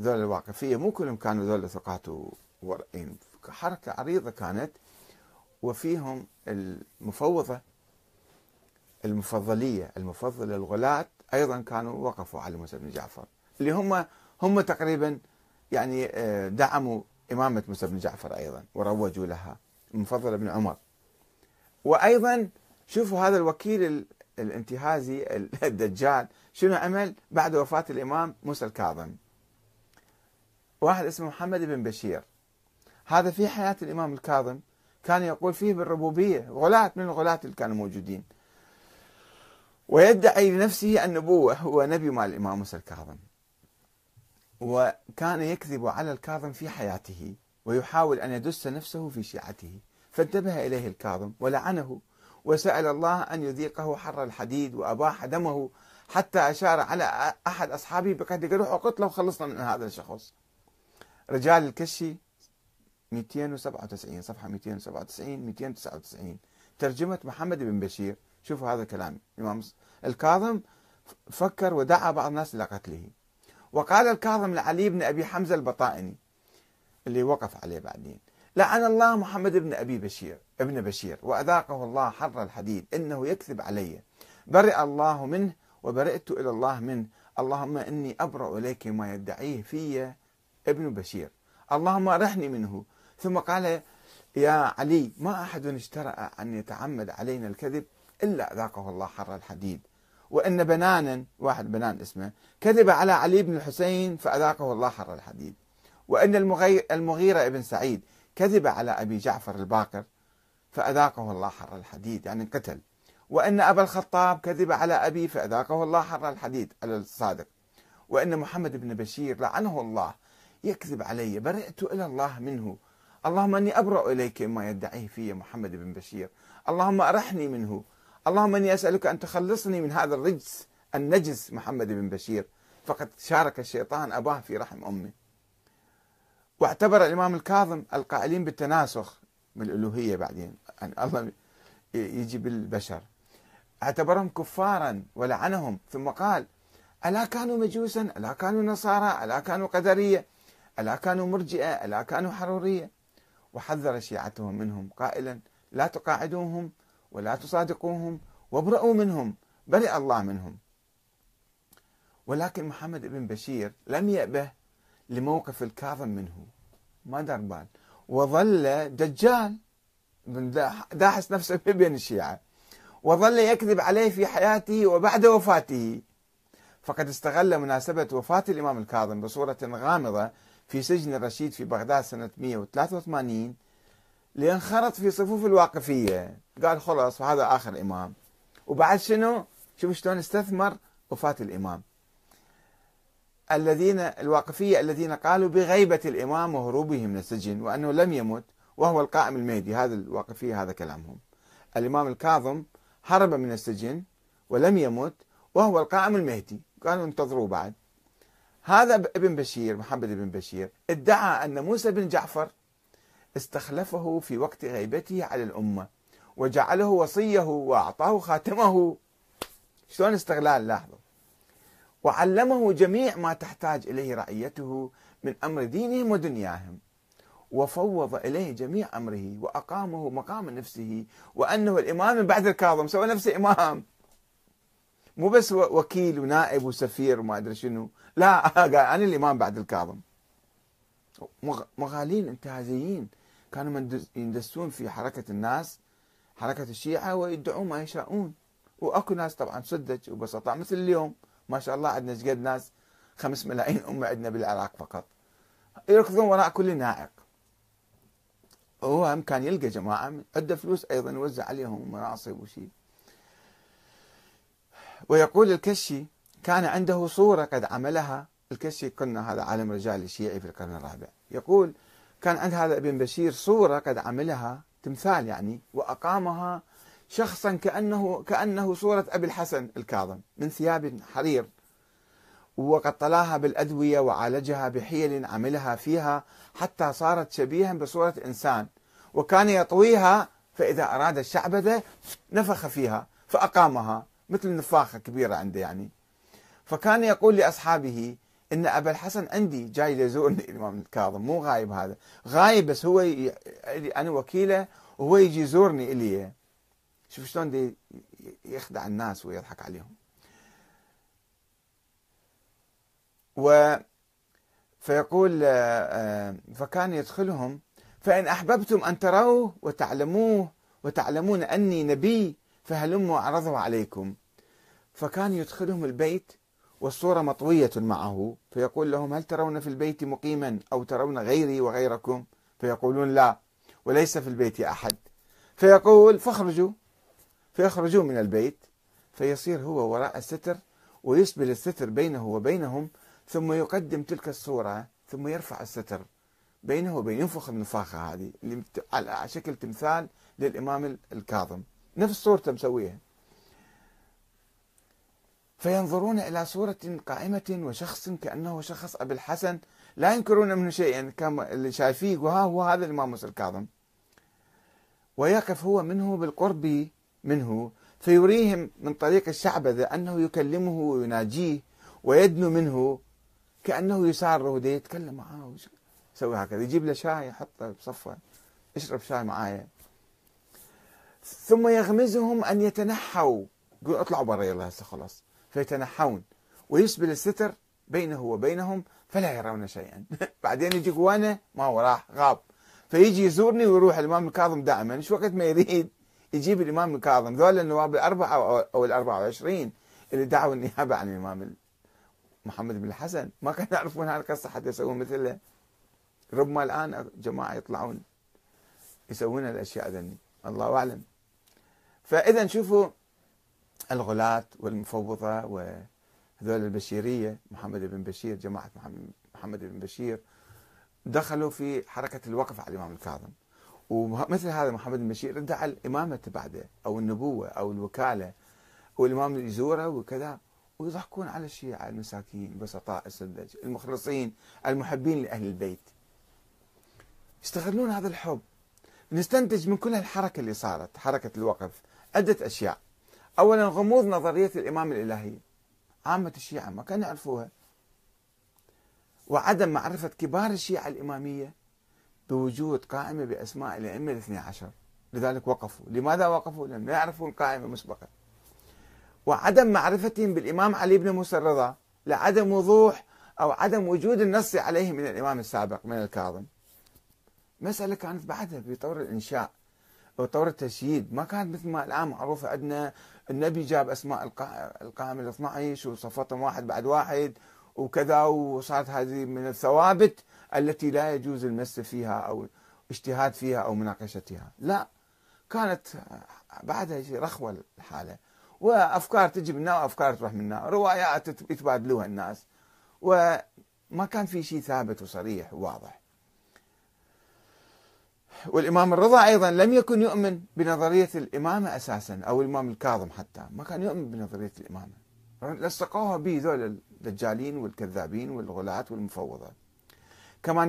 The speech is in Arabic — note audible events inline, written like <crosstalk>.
ذول الواقفية. مو كلهم كانوا ذول ثقات ورئين حركة عريضة كانت وفيهم المفوضة المفضلية المفضلة الغلاة أيضا كانوا وقفوا على موسى بن جعفر اللي هم هم تقريبا يعني آه، دعموا إمامة موسى بن جعفر أيضا وروجوا لها المفضل بن عمر. وأيضا شوفوا هذا الوكيل الانتهازي الدجال شنو عمل بعد وفاة الإمام موسى الكاظم. واحد اسمه محمد بن بشير. هذا في حياة الإمام الكاظم. كان يقول فيه بالربوبية غلاة من الغلاة اللي كانوا موجودين. ويدعي لنفسه النبوة هو نبي مال الإمام موسى الكاظم. وكان يكذب على الكاظم في حياته ويحاول أن يدس نفسه في شيعته. فانتبه إليه الكاظم ولعنه وسأل الله أن يذيقه حر الحديد وأباح دمه حتى أشار على أحد أصحابه بقد روح وقتله وخلصنا من هذا الشخص. رجال الكشي 297 صفحة 297 299 ترجمة محمد بن بشير شوفوا هذا الكلام. الامام الكاظم فكر ودعا بعض الناس إلى قتله. وقال الكاظم لعلي بن أبي حمزة البطائني اللي وقف عليه بعدين لعن الله محمد بن أبي بشير ابن بشير وأذاقه الله حر الحديد إنه يكذب علي. برئ الله منه وبرئت إلى الله منه. اللهم إني أبرأ إليك ما يدعيه في ابن بشير. اللهم أرحني منه. ثم قال يا علي ما أحد اشترأ أن يتعمد علينا الكذب إلا أذاقه الله حر الحديد. وإن بنانا واحد بنان اسمه كذب على علي بن الحسين فأذاقه الله حر الحديد. وإن المغيرة بن سعيد كذب على أبي جعفر الباقر فأذاقه الله حر الحديد يعني قتل. وإن أبا الخطاب كذب على أبي فأذاقه الله حر الحديد على الصادق. وإن محمد بن بشير لعنه الله يكذب علي برئت إلى الله منه. اللهم إني أبرأ إليك مما يدعيه في محمد بن بشير. اللهم أرحني منه. اللهم إني أسألك أن تخلصني من هذا الرجس النجس محمد بن بشير. فقد شارك الشيطان أباه في رحم أمه. واعتبر الإمام الكاظم القائلين بالتناسخ بالألوهية بعدين يعني الله يجي بالبشر. اعتبرهم كفارا ولعنهم ثم قال ألا كانوا مجوسا؟ ألا كانوا نصارى؟ ألا كانوا قدرية؟ ألا كانوا مرجئة ألا كانوا حرورية. وحذر شيعتهم منهم قائلا لا تقاعدوهم ولا تصادقوهم وابرأوا منهم برئ الله منهم. ولكن محمد بن بشير لم يأبه لموقف الكاظم منه. ما دار بال. وظل دجال داحس نفسه <laughs> بين الشيعة. وظل يكذب عليه في حياته وبعد وفاته. فقد استغل مناسبة وفاة الإمام الكاظم بصورة غامضة في سجن الرشيد في بغداد سنة 183 لينخرط في صفوف الواقفية. قال خلاص هذا آخر إمام. وبعد شنو؟ شوف شلون استثمر وفاة الإمام. الذين الواقفية الذين قالوا بغيبة الإمام وهروبه من السجن وأنه لم يمت وهو القائم المهدي. هذا الواقفية هذا كلامهم. الإمام الكاظم هرب من السجن ولم يمت وهو القائم المهدي. قالوا انتظروا بعد. هذا ابن بشير محمد بن بشير ادعى أن موسى بن جعفر استخلفه في وقت غيبته على الأمة وجعله وصيه وأعطاه خاتمه. شلون استغلال؟ لاحظوا. وعلمه جميع ما تحتاج إليه رعيته من أمر دينهم ودنياهم وفوض إليه جميع أمره وأقامه مقام نفسه وأنه الإمام من بعد الكاظم سوى نفسه إمام. مو بس وكيل ونائب وسفير وما أدري شنو. لا <laughs> أنا الإمام بعد الكاظم مغالين انتهازيين. كانوا يندسون في حركة الناس حركة الشيعة ويدعون ما يشاءون. وأكو ناس طبعا سذج وبسطاء مثل اليوم. ما شاء الله عندنا شقد ناس خمس ملايين أمة عندنا بالعراق فقط. يركضون وراء كل نائق. هو هم كان يلقى جماعة عنده فلوس أيضا يوزع عليهم مناصب وشيء ويقول الكشي كان عنده صورة قد عملها. الكشي قلنا هذا عالم رجال الشيعي في القرن الرابع. يقول كان عند هذا ابن بشير صورة قد عملها تمثال يعني وأقامها شخصا كأنه كأنه صورة أبي الحسن الكاظم من ثياب حرير. وقد طلاها بالأدوية وعالجها بحيل عملها فيها حتى صارت شبيها بصورة إنسان. وكان يطويها فإذا أراد الشعبذة نفخ فيها فأقامها. مثل نفاخة كبيرة عنده يعني. فكان يقول لأصحابه إن أبا الحسن عندي جاي يزورني <laughs> الإمام الكاظم مو غايب هذا. غايب بس هو ي... أنا وكيله وهو يجي يزورني إلي. شوف شلون دي يخدع الناس ويضحك عليهم. و فيقول آه، فكان يدخلهم فإن أحببتم أن تروه وتعلموه وتعلمون أني نبي فهلموا أعرضه عليكم. فكان يدخلهم البيت والصورة مطوية معه فيقول لهم هل ترون في البيت مقيما أو ترون غيري وغيركم؟ فيقولون لا وليس في البيت أحد. فيقول فاخرجوا. فيخرجوا من البيت فيصير هو وراء الستر ويسبل الستر بينه وبينهم ثم يقدم تلك الصورة ثم يرفع الستر بينه وبين ينفخ النفاخة هذه على شكل تمثال للإمام الكاظم. نفس صورته مسويها. فينظرون إلى صورة قائمة وشخص كأنه شخص أبي الحسن لا ينكرون منه شيئا كما اللي شايفيه وها هو هذا الإمام موسى الكاظم. ويقف هو منه بالقرب منه فيريهم من طريق الشعبذة أنه يكلمه ويناجيه ويدنو منه كأنه يساره يتكلم معاه يسوي هكذا؟ يجيب له شاي يحطه بصفه اشرب شاي معايا. ثم يغمزهم أن يتنحوا. يقول اطلعوا برا يلا هسه خلاص. فيتنحون. ويسبل الستر بينه وبينهم فلا يرون شيئا. <laughs> بعدين يجي جوانا ما هو راح غاب. فيجي يزورني ويروح الإمام الكاظم دائما. شو وقت ما يريد يجيب الإمام الكاظم؟ ذول النواب الأربعة أو الأربعة وعشرين اللي دعوا النيابة عن الإمام محمد بن الحسن. ما كانوا يعرفون هذه القصة حتى يسوون مثله ربما الآن جماعة يطلعون يسوون الأشياء ذني. الله أعلم. فإذا شوفوا الغلاة والمفوضة وهذول البشيرية محمد بن بشير جماعة محمد بن بشير دخلوا في حركة الوقف على الإمام الكاظم. ومثل هذا محمد بن بشير ادعى الإمامة بعده أو النبوة أو الوكالة والإمام يزوره وكذا ويضحكون على الشيعة المساكين البسطاء السذج المخلصين المحبين لأهل البيت. يستغلون هذا الحب. نستنتج من كل الحركة اللي صارت حركة الوقف. عدة أشياء. أولا غموض نظرية الإمام الإلهي. عامة الشيعة ما كانوا يعرفوها. وعدم معرفة كبار الشيعة الإمامية بوجود قائمة بأسماء الأئمة الاثني عشر. لذلك وقفوا. لماذا وقفوا؟ لأنهم لا يعرفون قائمة مسبقة وعدم معرفتهم بالإمام علي بن موسى الرضا لعدم وضوح أو عدم وجود النص عليه من الإمام السابق من الكاظم. مسألة كانت بعدها في طور الإنشاء. وطور التشييد. ما كانت مثل ما الآن معروفة عندنا. النبي جاب أسماء القائمة ال 12 وصفتهم واحد بعد واحد وكذا وصارت هذه من الثوابت التي لا يجوز المس فيها أو اجتهاد فيها أو مناقشتها. لا كانت بعدها شيء رخوة الحالة. وأفكار تجي منا وأفكار تروح منا روايات يتبادلوها الناس. وما كان في شيء ثابت وصريح وواضح والإمام الرضا أيضا لم يكن يؤمن بنظرية الإمامة أساسا أو الإمام الكاظم حتى. ما كان يؤمن بنظرية الإمامة. لصقوها به ذول الدجالين والكذابين والغلاة والمفوضة كما